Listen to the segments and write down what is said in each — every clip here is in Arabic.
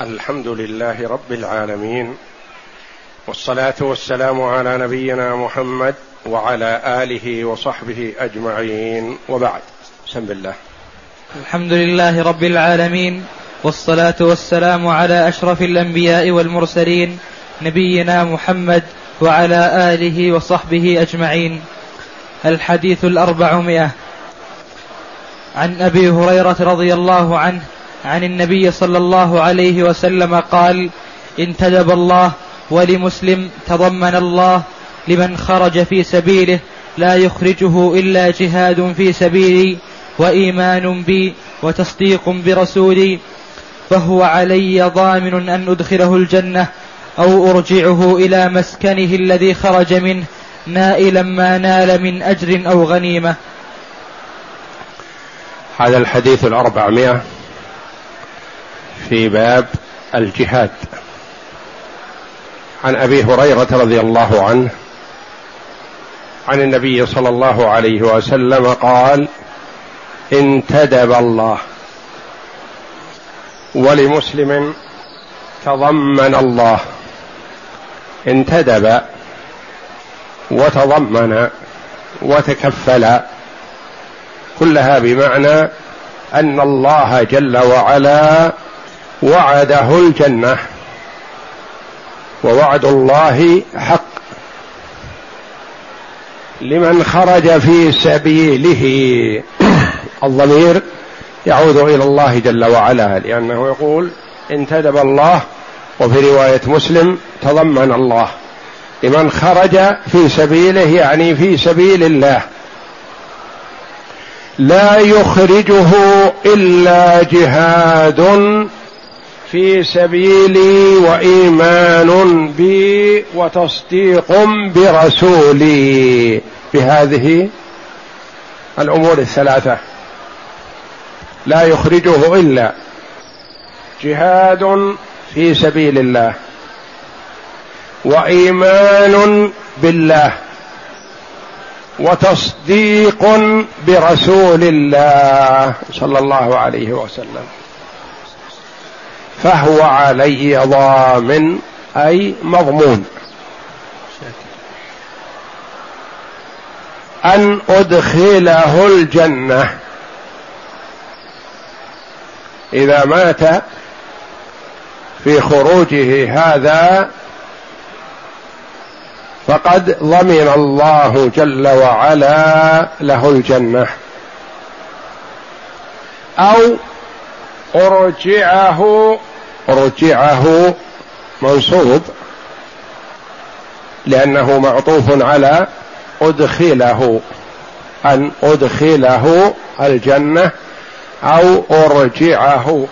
الحمد لله رب العالمين والصلاة والسلام على نبينا محمد وعلى آله وصحبه أجمعين وبعد. بسم الله. الحمد لله رب العالمين والصلاة والسلام على أشرف الأنبياء والمرسلين نبينا محمد وعلى آله وصحبه أجمعين. الحديث الأربعمائة. عن أبي هريرة رضي الله عنه عن النبي صلى الله عليه وسلم قال انتدب الله ولمسلم تضمن الله لمن خرج في سبيله لا يخرجه إلا جهاد في سبيلي وإيمان بي وتصديق برسولي فهو علي ضامن أن أدخله الجنة أو أرجعه إلى مسكنه الذي خرج منه نائلا ما نال من أجر أو غنيمة. هذا الحديث الأربعمائة. في باب الجهاد. عن أبي هريرة رضي الله عنه عن النبي صلى الله عليه وسلم قال انتدب الله ولمسلم تضمن الله. انتدب وتضمن وتكفل كلها بمعنى أن الله جل وعلا وعده الجنة ووعد الله حق لمن خرج في سبيله. الضمير يعود إلى الله جل وعلا لأنه يقول انتدب الله وفي رواية مسلم تضمن الله. لمن خرج في سبيله يعني في سبيل الله. لا يخرجه إلا جهاد في سبيلي وإيمان بي وتصديق برسولي. بهذه الأمور الثلاثة. لا يخرجه إلا جهاد في سبيل الله وإيمان بالله وتصديق برسول الله صلى الله عليه وسلم. فهو علي ضامن أي مضمون. أن أدخله الجنة. إذا مات في خروجه هذا فقد ضمن الله جل وعلا له الجنة. أو ارجعه رجعه منصوب لأنه معطوف على أدخله أن أدخله الجنة أو أرجعه.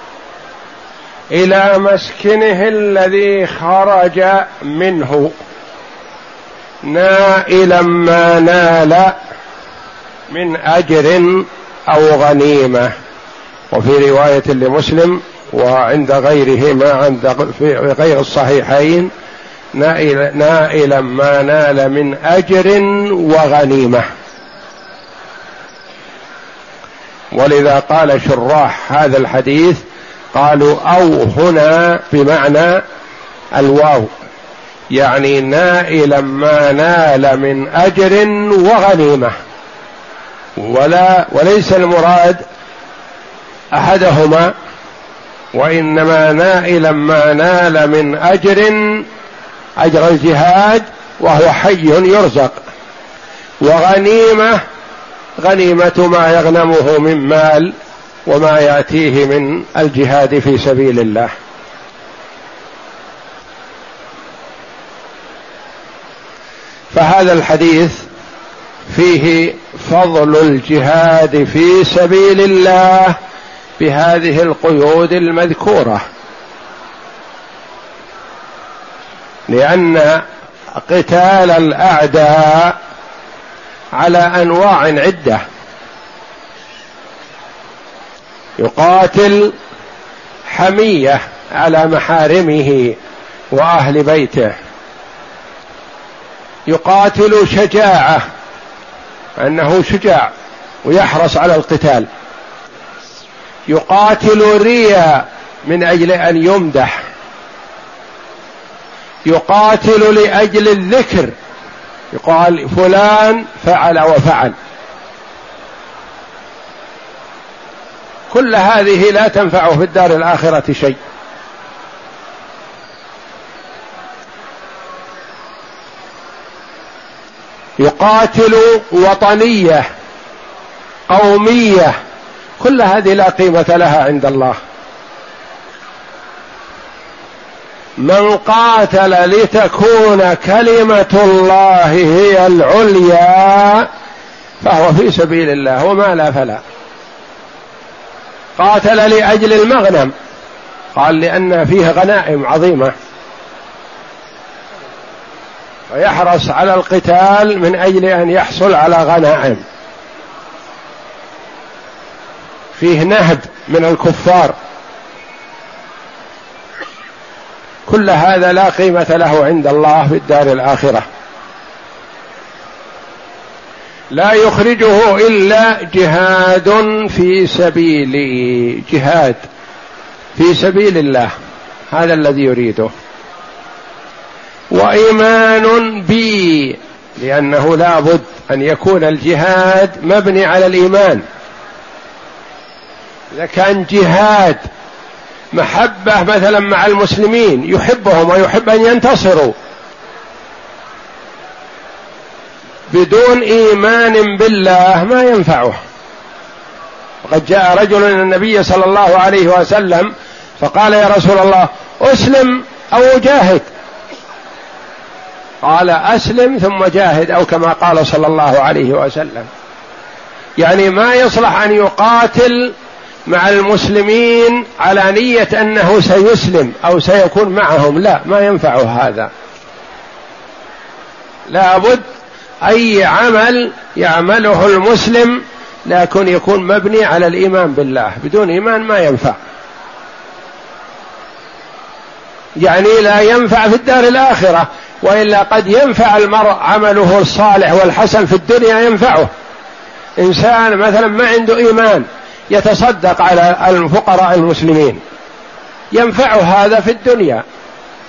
إلى مسكنه الذي خرج منه. نائلا ما نال من أجر أو غنيمة. وفي رواية لمسلم وعند غيره ما عند في غير الصحيحين نائلا نائلا ما نال من أجر وغنيمة. ولذا قال شراح هذا الحديث قالوا أو هنا بمعنى الواو يعني نائلا ما نال من أجر وغنيمة. ولا وليس المراد أحدهما وإنما نائلا ما نال من أجر أجر الجهاد وهو حي يرزق. وغنيمة غنيمة ما يغنمه من مال وما يأتيه من الجهاد في سبيل الله. فهذا الحديث فيه فضل الجهاد في سبيل الله. بهذه القيود المذكورة. لأن قتال الأعداء على أنواع عدة. يقاتل حمية على محارمه وأهل بيته. يقاتل شجاعة أنه شجاع ويحرص على القتال. يقاتل ريا من أجل أن يمدح. يقاتل لأجل الذكر. يقال فلان فعل وفعل. كل هذه لا تنفعه في الدار الآخرة شيء. يقاتل وطنية قومية كل هذه لا قيمة لها عند الله. من قاتل لتكون كلمة الله هي العليا فهو في سبيل الله وما لا فلا. قاتل لأجل المغنم قال لأن فيه غنائم عظيمة. ويحرص على القتال من أجل أن يحصل على غنائم. فيه نهب من الكفار. كل هذا لا قيمة له عند الله في الدار الآخرة. لا يخرجه إلا جهاد في سبيلي جهاد في سبيل الله. هذا الذي يريده. وإيمان بي لأنه لا بد أن يكون الجهاد مبني على الإيمان. إذا كان جهاد محبة مثلا مع المسلمين يحبهم ويحب أن ينتصروا. بدون إيمان بالله ما ينفعه. وقد جاء رجل إلى النبي صلى الله عليه وسلم فقال يا رسول الله أسلم أو اجاهد قال أسلم ثم جاهد أو كما قال صلى الله عليه وسلم. يعني ما يصلح أن يقاتل مع المسلمين على نية أنه سيسلم أو سيكون معهم. لا ما ينفع هذا. لابد أي عمل يعمله المسلم لكن يكون مبني على الإيمان بالله. بدون إيمان ما ينفع. يعني لا ينفع في الدار الآخرة وإلا قد ينفع المرء عمله الصالح والحسن في الدنيا ينفعه. إنسان مثلا ما عنده إيمان يتصدق على الفقراء المسلمين. ينفعه هذا في الدنيا.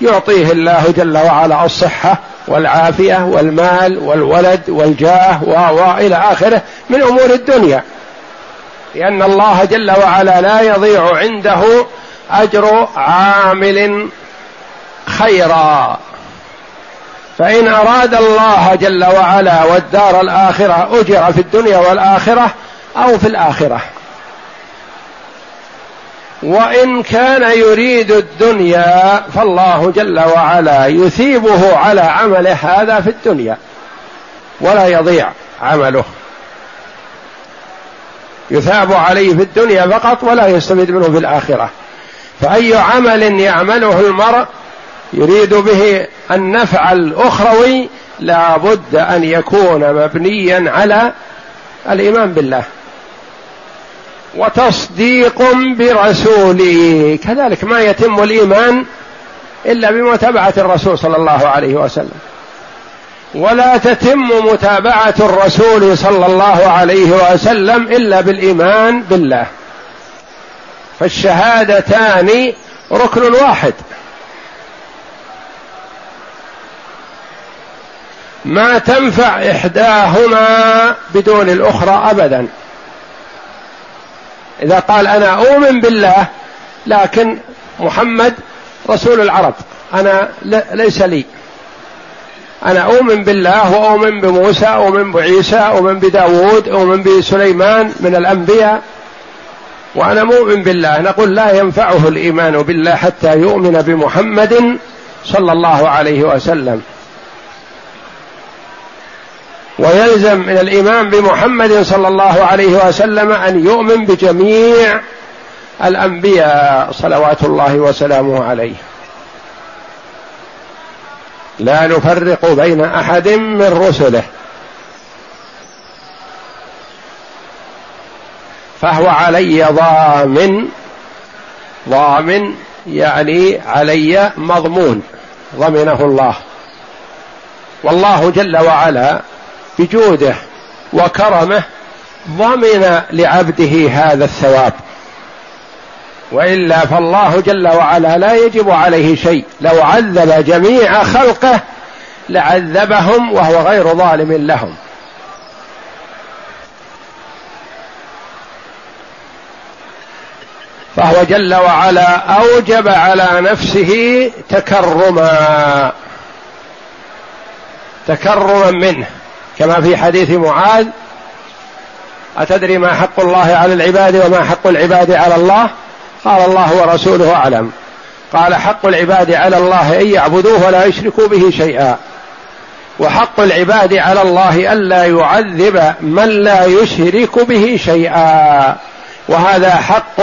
يعطيه الله جل وعلا الصحة والعافية والمال والولد والجاه والى آخره من أمور الدنيا. لأن الله جل وعلا لا يضيع عنده أجر عامل خيرا. فإن أراد الله جل وعلا والدار الآخرة أجر في الدنيا والآخرة أو في الآخرة. وإن كان يريد الدنيا فالله جل وعلا يثيبه على عمله هذا في الدنيا ولا يضيع عمله. يثاب عليه في الدنيا فقط ولا يستفيد منه في الآخرة. فأي عمل يعمله المرء يريد به النفع الاخروي لا بد أن يكون مبنيا على الإيمان بالله. وتصديق برسوله كذلك ما يتم الإيمان إلا بمتابعة الرسول صلى الله عليه وسلم. ولا تتم متابعة الرسول صلى الله عليه وسلم إلا بالإيمان بالله. فالشهادتان ركن واحد. ما تنفع إحداهما بدون الأخرى ابدا. إذا قال أنا أؤمن بالله لكن محمد رسول العرب. أنا ليس لي. أنا أؤمن بالله وأؤمن بموسى أؤمن بعيسى أؤمن بداود أؤمن بسليمان من الأنبياء. وأنا مؤمن بالله. نقول لا ينفعه الإيمان بالله حتى يؤمن بمحمد صلى الله عليه وسلم. ويلزم من الايمان بمحمد صلى الله عليه وسلم أن يؤمن بجميع الأنبياء صلوات الله وسلامه عليه. لا نفرق بين أحد من رسله. فهو علي ضامن. ضامن يعني علي مضمون. ضمنه الله. والله جل وعلا بجوده وكرمه ضمن لعبده هذا الثواب. وإلا فالله جل وعلا لا يجب عليه شيء. لو عذب جميع خلقه لعذبهم وهو غير ظالم لهم. فهو جل وعلا أوجب على نفسه تكرما. تكرما منه. كما في حديث معاذ أتدري ما حق الله على العباد وما حق العباد على الله؟ قال الله ورسوله أعلم. قال حق العباد على الله أن يعبدوه ولا يشركوا به شيئا. وحق العباد على الله الا يعذب من لا يشرك به شيئا. وهذا حق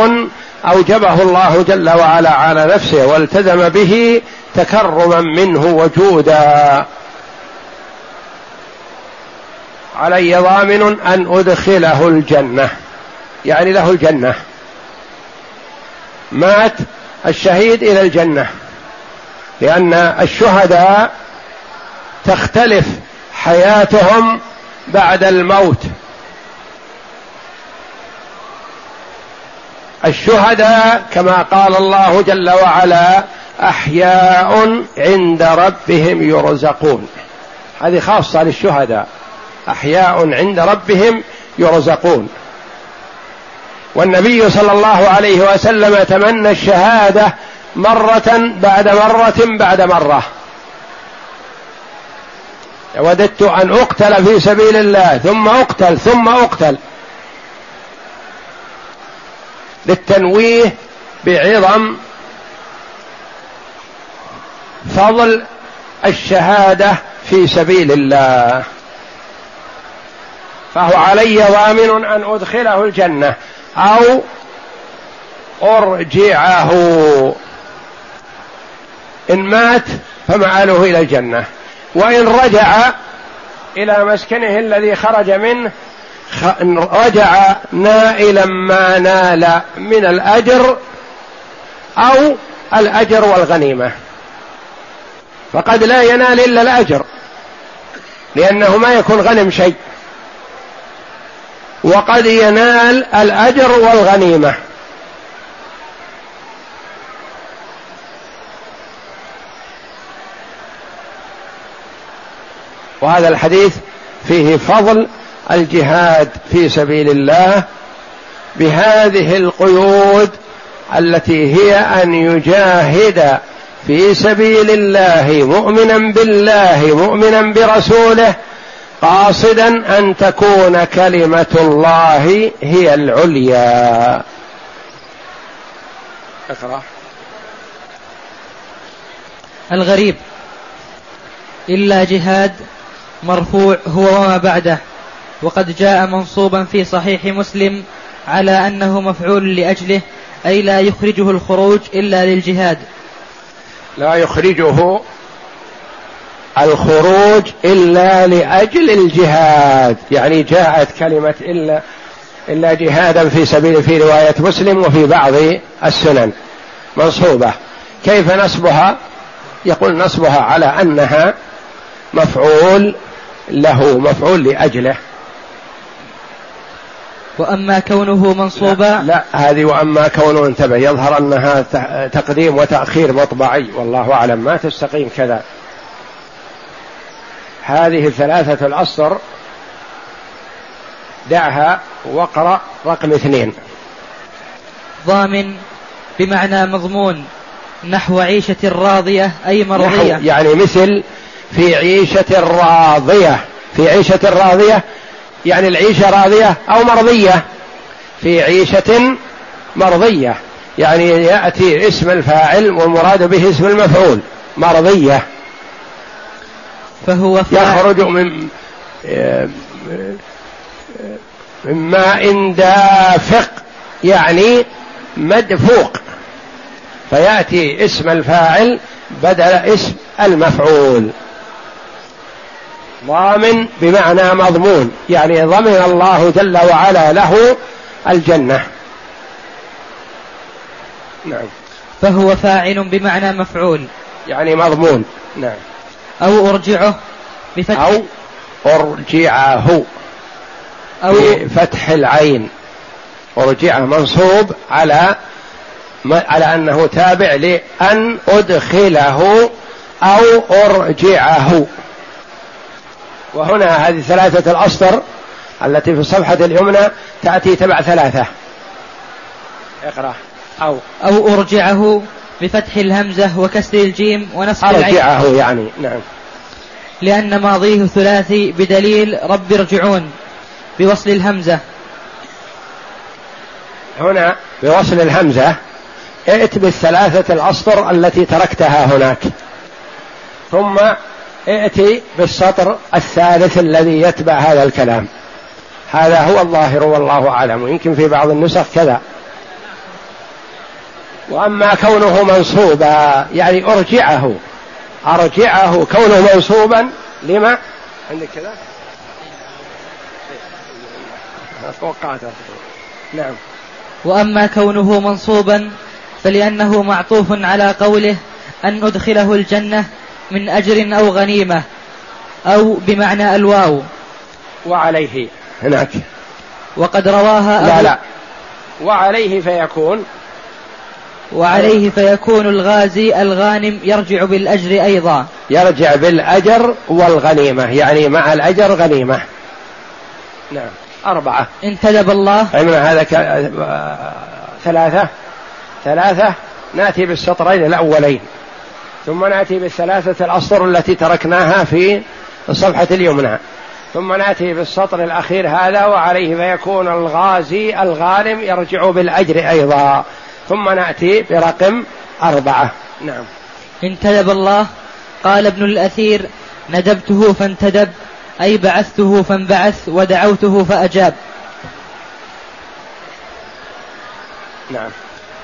أوجبه الله جل وعلا على نفسه والتزم به تكرما منه وجودا. علي ضامن أن أدخله الجنة. يعني له الجنة. مات الشهيد إلى الجنة. لأن الشهداء تختلف حياتهم بعد الموت. الشهداء كما قال الله جل وعلا أحياء عند ربهم يرزقون. هذه خاصة للشهداء. أحياء عند ربهم يرزقون. والنبي صلى الله عليه وسلم تمنى الشهادة مرة بعد مرة بعد مرة. وددت أن أقتل في سبيل الله ثم أقتل ثم أقتل. للتنويه بعظم فضل الشهادة في سبيل الله. فهو علي ضامن أن أدخله الجنة أو أرجعه. إن مات فمآله إلى الجنة. وإن رجع إلى مسكنه الذي خرج منه رجع نائلا ما نال من الأجر أو الأجر والغنيمة. فقد لا ينال إلا الأجر لأنه ما يكون غنم شيء. وقد ينال الأجر والغنيمة. وهذا الحديث فيه فضل الجهاد في سبيل الله بهذه القيود التي هي أن يجاهد في سبيل الله مؤمنا بالله مؤمنا برسوله قاصدا أن تكون كلمة الله هي العليا. اقرأ. الغريب. إلا جهاد مرفوع هو وما بعده. وقد جاء منصوبا في صحيح مسلم على أنه مفعول لأجله أي لا يخرجه الخروج إلا للجهاد. لا يخرجه الخروج إلا لأجل الجهاد. يعني جاءت كلمة إلا إلا جهادا في سبيل في رواية مسلم وفي بعض السنن. منصوبة. كيف نصبها؟ يقول نصبها على أنها مفعول له مفعول لأجله. وأما كونه منصوبا لا, لا هذه وأما كونه انتبه. يظهر أنها تقديم وتأخير مطبعي والله أعلم. ما تستقيم كذا. هذه الثلاثة الأسطر دعها واقرأ رقم اثنين. ضامن بمعنى مضمون نحو عيشة راضية أي مرضية. يعني مثل في عيشة راضية. في عيشة راضية يعني العيشة راضية أو مرضية. في عيشة مرضية يعني يأتي اسم الفاعل والمراد به اسم المفعول مرضية. فهو يخرج من من ماء دافق يعني مدفوق. فيأتي اسم الفاعل بدل اسم المفعول. ضامن بمعنى مضمون يعني ضمن الله جل وعلا له الجنة. نعم. فهو فاعل بمعنى مفعول. يعني مضمون. نعم. أو أرجعه بفتح أو أرجعه أو بفتح العين. أرجعه منصوب على على أنه تابع لأن أدخله أو أرجعه. وهنا هذه ثلاثة الأسطر التي في الصفحة اليمنى تأتي تبع ثلاثة. اقرأ أو أو أرجعه بفتح الهمزة وكسر الجيم ونصب العين. أرجعه يعني نعم. لأن ماضيه ثلاثي بدليل رب ارجعون بوصل الهمزة. هنا بوصل الهمزة. ائت بالثلاثة الأسطر التي تركتها هناك. ثم ائتي بالسطر الثالث الذي يتبع هذا الكلام. هذا هو الظاهر والله أعلم. ويمكن في بعض النسخ كذا. وأما كونه منصوبا يعني أرجعه. أرجعه كونه منصوبا لما؟ عندك كذا؟ توقعت. نعم. وأما كونه منصوبا فلأنه معطوف على قوله أن ادخله الجنة من أجر أو غنيمة أو بمعنى الواو. وعليه هناك. وقد رواها لا لا. وعليه فيكون وعليه فيكون الغازي الغانم يرجع بالأجر أيضا. يرجع بالأجر والغنيمة. يعني مع الأجر غنيمة. نعم. أربعة. انتدب الله. علمنا هذا ك... ثلاثة. ثلاثة. نأتي بالسطرين الأولين. ثم نأتي بالثلاثة الأسطر التي تركناها في الصفحة اليمنى. ثم نأتي بالسطر الأخير هذا وعليه فيكون الغازي الغانم يرجع بالأجر أيضا. ثم نأتي برقم أربعة. نعم. انتدب الله. قال ابن الأثير ندبته فانتدب أي بعثته فانبعث ودعوته فأجاب. نعم.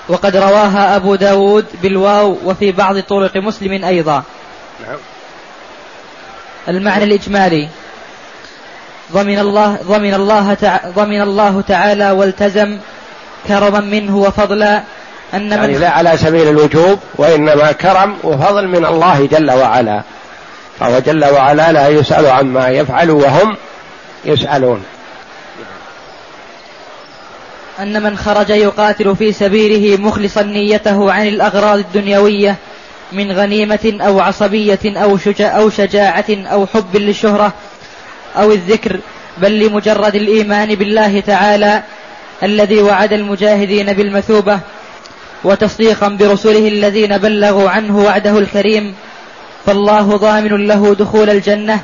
وقد رواها أبو داود بالواو وفي بعض طرق مسلم أيضا. نعم. المعنى الإجمالي. ضمن الله ضمن الله ضمن الله تعالى والتزم كرما منه وفضلا أن يعني من لا على سبيل الوجوب وإنما كرم وفضل من الله جل وعلا. فهو جل وعلا لا يسأل عما يفعل وهم يسألون. أن من خرج يقاتل في سبيله مخلصا نيته عن الأغراض الدنيوية من غنيمة أو عصبية أو, شجاع أو شجاعة أو حب للشهرة أو الذكر بل لمجرد الإيمان بالله تعالى الذي وعد المجاهدين بالمثوبة وتصديقا برسله الذين بلغوا عنه وعده الكريم فالله ضامن له دخول الجنة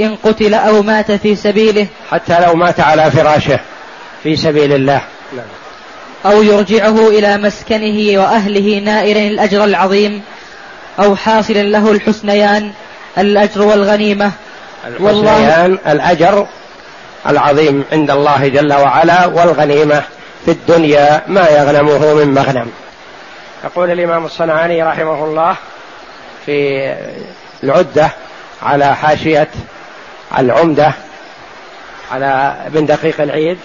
إن قتل أو مات في سبيله. حتى لو مات على فراشه في سبيل الله. أو يرجعه إلى مسكنه وأهله نائرا الأجر العظيم أو حاصلا له الحسنيان الأجر والغنيمة. والله الأجر العظيم عند الله جل وعلا والغنيمة. في الدنيا ما يغنمه من مغنم. يقول الإمام الصنعاني رحمه الله في العدة على حاشية العمدة على ابن دقيق العيد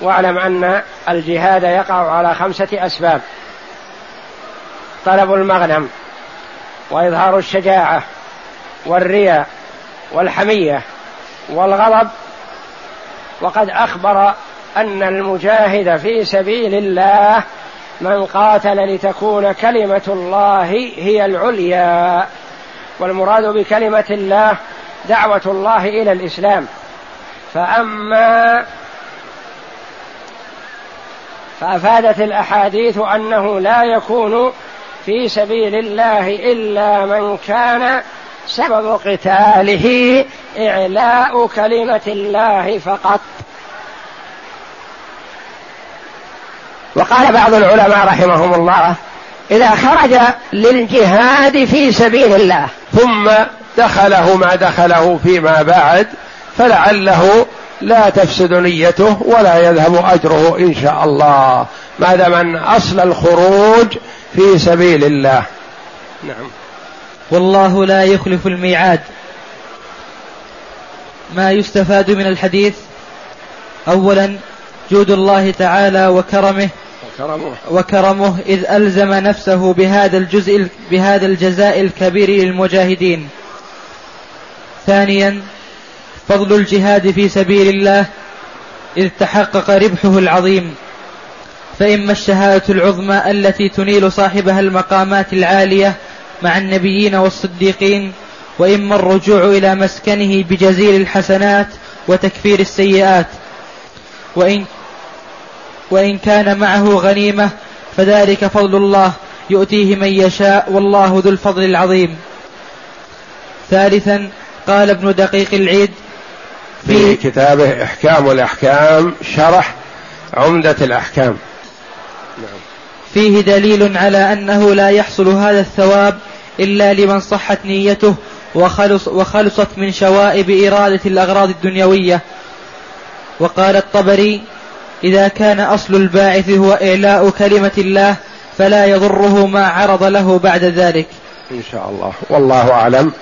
واعلم أن الجهاد يقع على خمسة أسباب طلب المغنم وإظهار الشجاعة والرياء والحمية والغضب وقد أخبر أن المجاهد في سبيل الله من قاتل لتكون كلمة الله هي العليا. والمراد بكلمة الله دعوة الله إلى الإسلام. فأما فأفادت الأحاديث أنه لا يكون في سبيل الله إلا من كان سبب قتاله إعلاء كلمة الله فقط. وقال بعض العلماء رحمهم الله إذا خرج للجهاد في سبيل الله ثم دخله ما دخله فيما بعد فلعله لا تفسد نيته ولا يذهب أجره إن شاء الله. ما دام أن أصل الخروج في سبيل الله. نعم. والله لا يخلف الميعاد. ما يستفاد من الحديث اولا جود الله تعالى وكرمه وكرمه, وكرمه إذ ألزم نفسه بهذا الجزء بهذا الجزاء الكبير للمجاهدين. ثانيا فضل الجهاد في سبيل الله إذ تحقق ربحه العظيم. فإما الشهادة العظمى التي تنيل صاحبها المقامات العالية مع النبيين والصديقين وإما الرجوع إلى مسكنه بجزيل الحسنات وتكفير السيئات. وإن, وإن كان معه غنيمة فذلك فضل الله يؤتيه من يشاء والله ذو الفضل العظيم. ثالثا قال ابن دقيق العيد في كتابه إحكام الأحكام شرح عمدة الأحكام. نعم. فيه دليل على أنه لا يحصل هذا الثواب إلا لمن صحت نيته وخلص وخلصت من شوائب إرادة الأغراض الدنيوية. وقال الطبري إذا كان أصل الباعث هو إعلاء كلمة الله فلا يضره ما عرض له بعد ذلك. إن شاء الله. والله أعلم.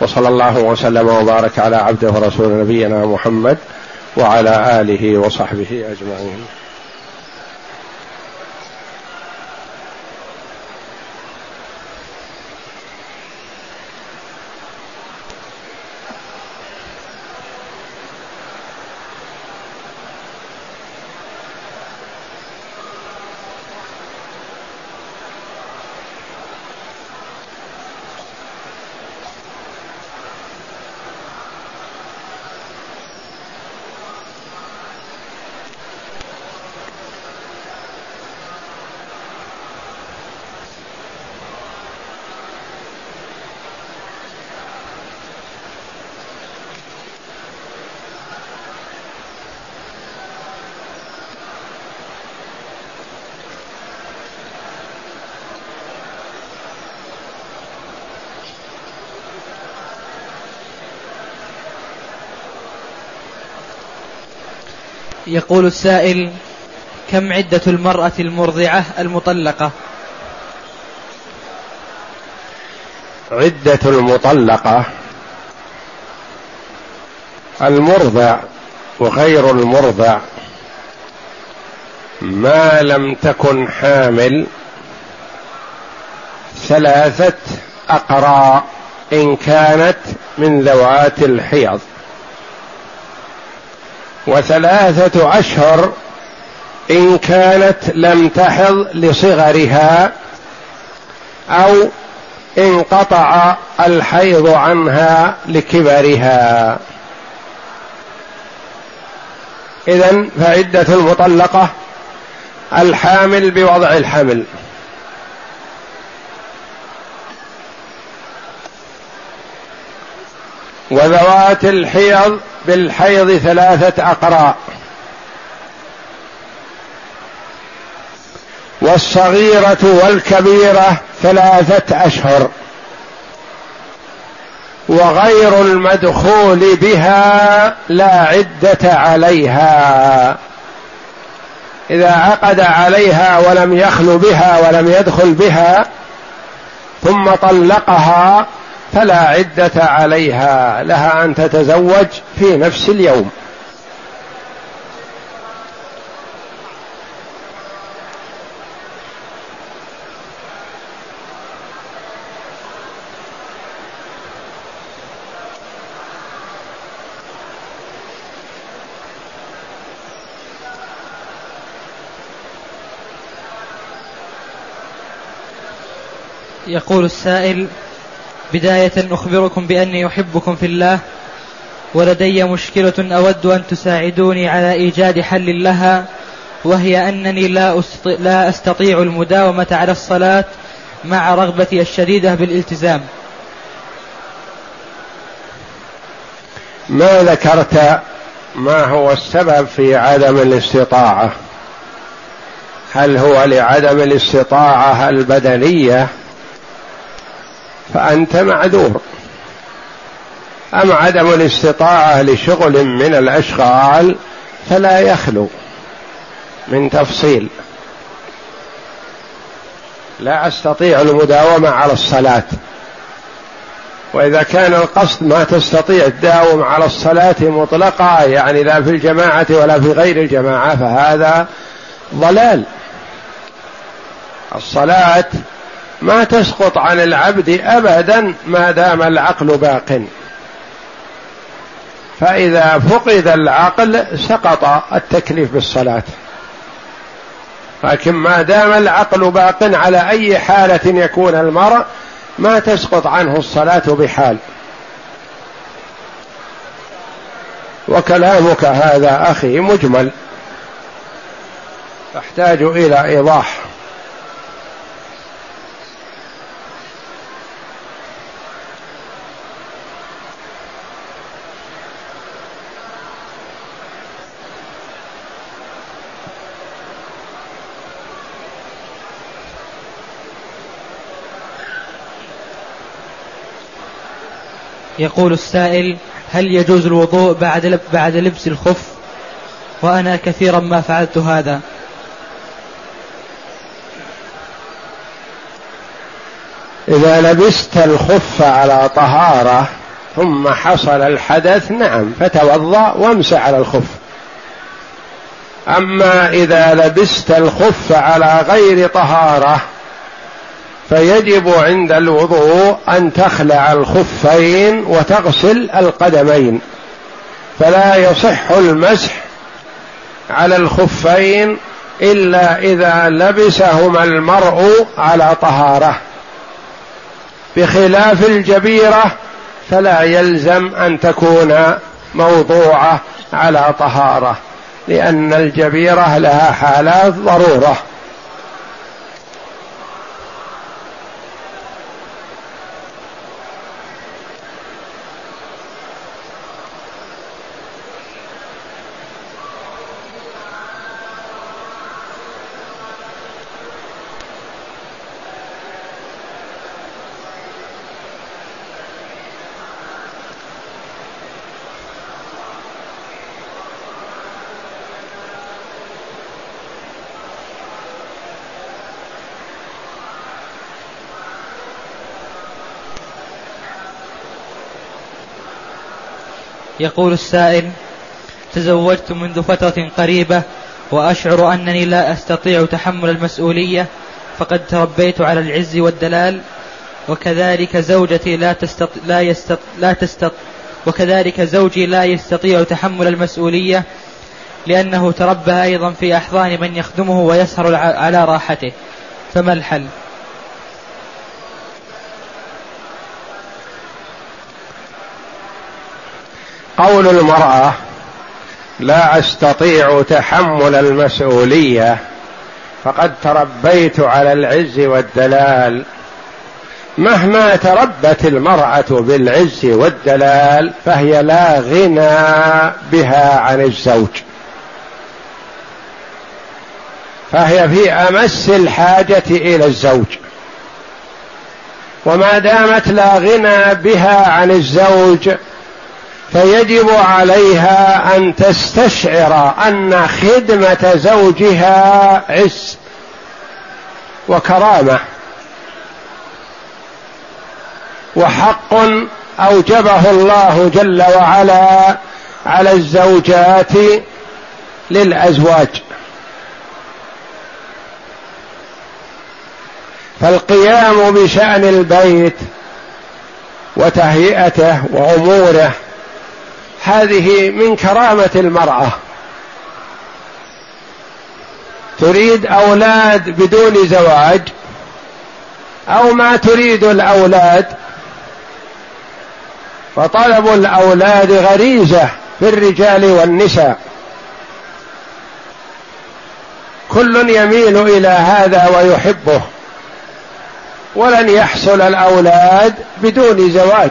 وصلى الله وسلم وبارك على عبده ورسول نبينا محمد وعلى آله وصحبه أجمعين. يقول السائل كم عدة المرأة المرضعة المطلقة؟ عدة المطلقة. المرضع وغير المرضع. ما لم تكن حامل. ثلاثة أقراء إن كانت من ذوات الحيض. وثلاثة أشهر إن كانت لم تحض لصغرها أو انقطع الحيض عنها لكبرها. إذا فعدة المطلقة الحامل بوضع الحمل. وذوات الحيض بالحيض ثلاثة أقراء والصغيرة والكبيرة ثلاثة أشهر. وغير المدخول بها لا عدة عليها. إذا عقد عليها ولم يخل بها ولم يدخل بها ثم طلقها فلا عدة عليها لها أن تتزوج في نفس اليوم. يقول السائل بداية أخبركم بأني أحبكم في الله ولدي مشكلة أود أن تساعدوني على إيجاد حل لها وهي أنني لا, لا أستطيع المداومة على الصلاة مع رغبتي الشديدة بالالتزام. ما ذكرت ما هو السبب في عدم الاستطاعة؟ هل هو لعدم الاستطاعة البدنية؟ فأنت معذور. أم عدم الاستطاعة لشغل من الأشغال فلا يخلو من تفصيل. لا أستطيع المداومة على الصلاة. وإذا كان القصد ما تستطيع تداوم على الصلاة مطلقة يعني لا في الجماعة ولا في غير الجماعة فهذا ضلال. الصلاة ما تسقط عن العبد ابدا ما دام العقل باق. فإذا فقد العقل سقط التكليف بالصلاة. لكن ما دام العقل باق على أي حالة يكون المرء ما تسقط عنه الصلاة بحال. وكلامك هذا أخي مجمل. يحتاج إلى إيضاح. يقول السائل هل يجوز الوضوء بعد بعد لبس الخف؟ وأنا كثيرا ما فعلت هذا. إذا لبست الخف على طهارة ثم حصل الحدث نعم فتوضأ وامسح على الخف. أما إذا لبست الخف على غير طهارة فيجب عند الوضوء أن تخلع الخفين وتغسل القدمين. فلا يصح المسح على الخفين إلا إذا لبسهما المرء على طهارة. بخلاف الجبيرة فلا يلزم أن تكون موضوعة على طهارة لأن الجبيرة لها حالات ضرورة. يقول السائل تزوجت منذ فترة قريبة وأشعر أنني لا أستطيع تحمل المسؤولية فقد تربيت على العز والدلال وكذلك زوجتي لا تستط... لا يستط... لا تستط... وكذلك زوجي لا يستطيع تحمل المسؤولية لأنه تربى أيضا في أحضان من يخدمه ويسهر على راحته فما الحل؟ قول المرأة لا أستطيع تحمل المسؤولية فقد تربيت على العز والدلال. مهما تربت المرأة بالعز والدلال فهي لا غنى بها عن الزوج. فهي في أمس الحاجة إلى الزوج. وما دامت لا غنى بها عن الزوج فيجب عليها أن تستشعر أن خدمة زوجها عز وكرامة وحق أوجبه الله جل وعلا على الزوجات للأزواج. فالقيام بشأن البيت وتهيئته وأموره هذه من كرامة المرأة. تريد أولاد بدون زواج أو ما تريد الأولاد فطلب الأولاد غريزة في الرجال والنساء. كل يميل إلى هذا ويحبه ولن يحصل الأولاد بدون زواج.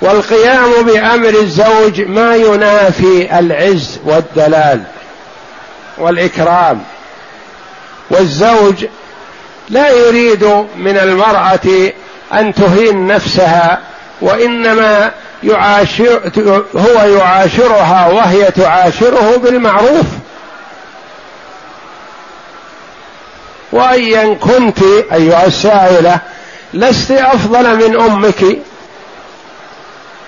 والقيام بأمر الزوج ما ينافي العز والدلال والإكرام. والزوج لا يريد من المرأة أن تهين نفسها وإنما يعاشر هو يعاشرها وهي تعاشره بالمعروف. وأيا كنت أيها السائلة لست أفضل من أمك؟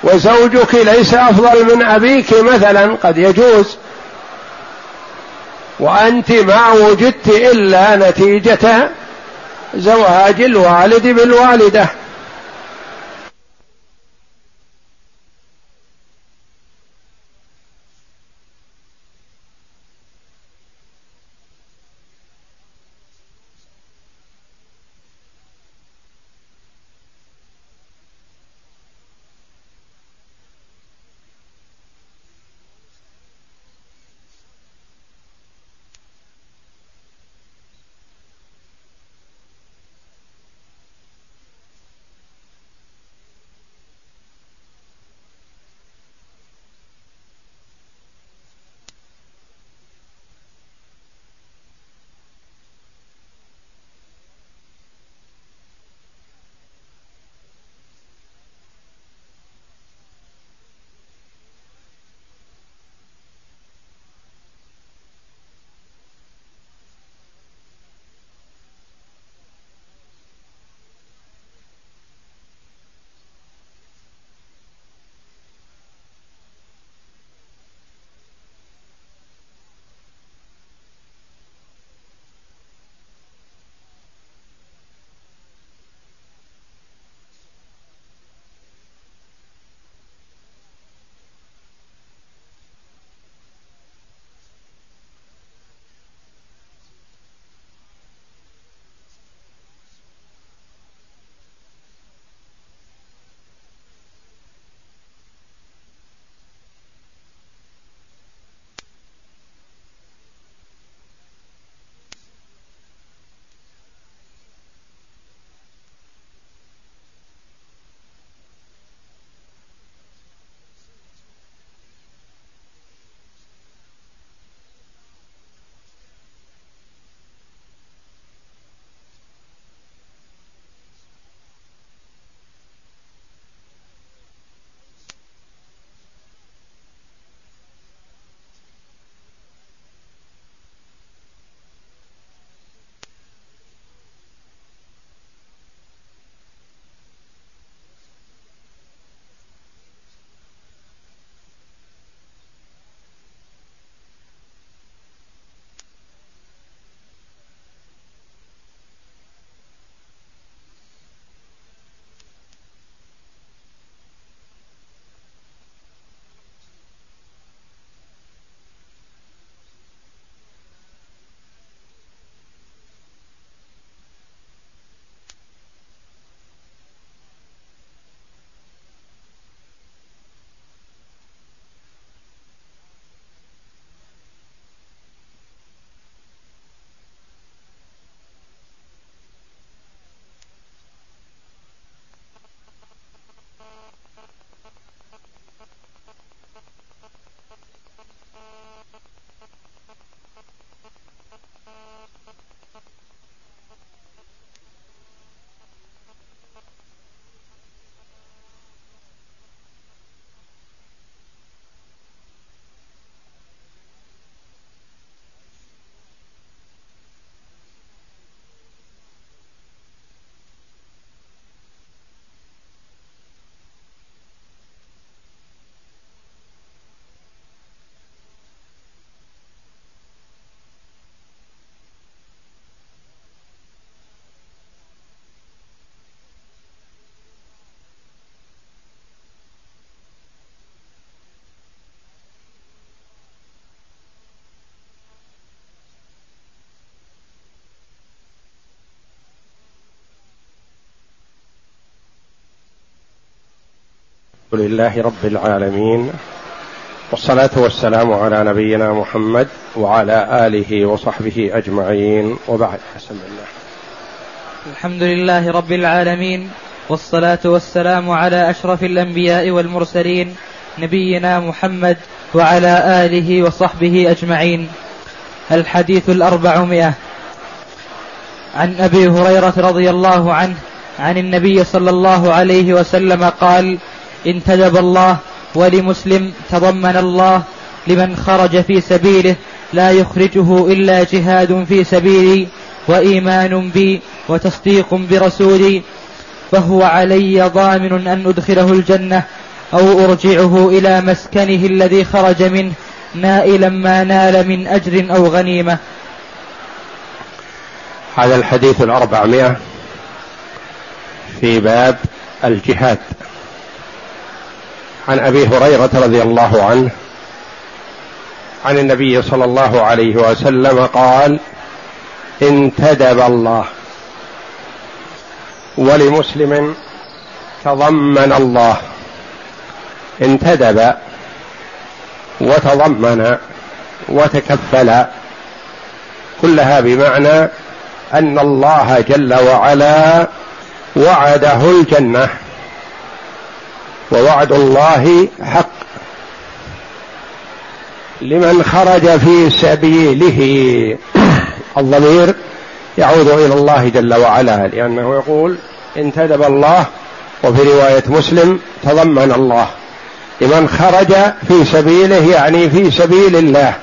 وزوجك ليس أفضل من أبيك مثلا قد يجوز. وأنت ما وجدت إلا نتيجة زواج الوالد بالوالدة. لله رب العالمين والصلاة والسلام على نبينا محمد وعلى آله وصحبه أجمعين وبعد. حسن الله. الحمد لله رب العالمين والصلاة والسلام على أشرف الأنبياء والمرسلين نبينا محمد وعلى آله وصحبه أجمعين. الحديث الأربعمائة. عن أبي هريرة رضي الله عنه عن النبي صلى الله عليه وسلم قال انتدب الله ولمسلم تضمن الله لمن خرج في سبيله لا يخرجه إلا جهاد في سبيلي وإيمان بي وتصديق برسولي فهو علي ضامن أن أدخله الجنة أو أرجعه إلى مسكنه الذي خرج منه نائلا ما نال من أجر أو غنيمة. هذا الحديث الأربعمائة في باب الجهاد. عن أبي هريرة رضي الله عنه عن النبي صلى الله عليه وسلم قال انتدب الله ولمسلم تضمن الله. انتدب وتضمن وتكفل كلها بمعنى أن الله جل وعلا وعده الجنة. ووعد الله حق. لمن خرج في سبيله. الضمير يعود إلى الله جل وعلا لأنه يقول انتدب الله وفي رواية مسلم تضمن الله. لمن خرج في سبيله يعني في سبيل الله.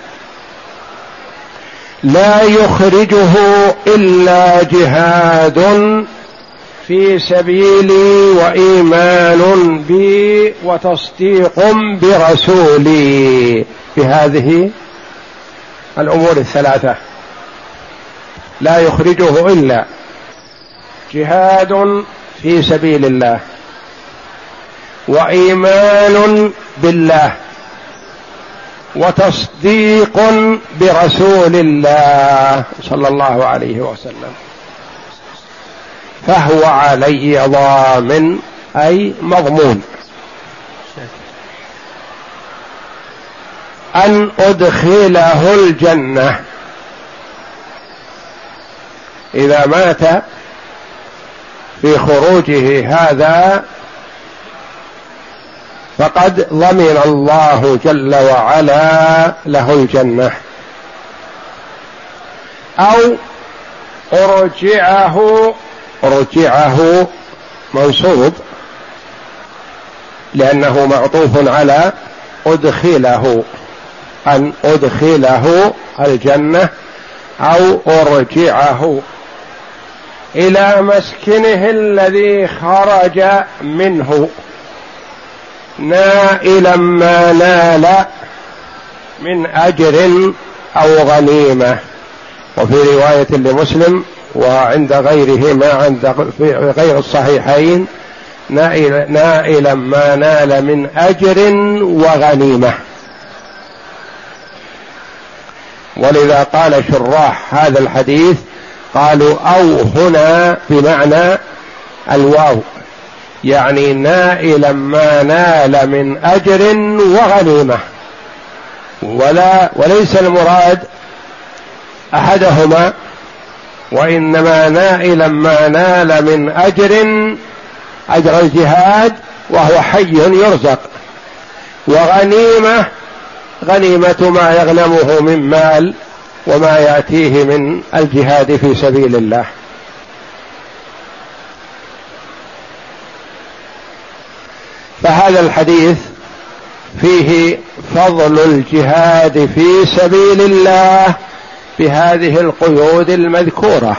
لا يخرجه إلا جهاد في سبيلي وإيمان بي وتصديق برسولي. بهذه الأمور الثلاثة. لا يخرجه إلا جهاد في سبيل الله وإيمان بالله وتصديق برسول الله صلى الله عليه وسلم. فهو علي ضامن أي مضمون. أن أدخله الجنة. إذا مات في خروجه هذا فقد ضمن الله جل وعلا له الجنة. أو أرجعه رجعه منصوب لأنه معطوف على أدخله أن أدخله الجنة أو أرجعه إلى مسكنه الذي خرج منه. نائلا ما نال من أجر أو غنيمة. وفي رواية لمسلم وعند غيره ما عند في غير الصحيحين نائلا ما نال من أجر وغنيمة. ولذا قال شراح هذا الحديث قالوا أو هنا بمعنى الواو يعني نائلا ما نال من أجر وغنيمة. ولا وليس المراد أحدهما وإنما نائلا ما نال من أجر أجر الجهاد وهو حي يرزق. وغنيمة غنيمة ما يغنمه من مال وما يأتيه من الجهاد في سبيل الله. فهذا الحديث فيه فضل الجهاد في سبيل الله. بهذه القيود المذكورة.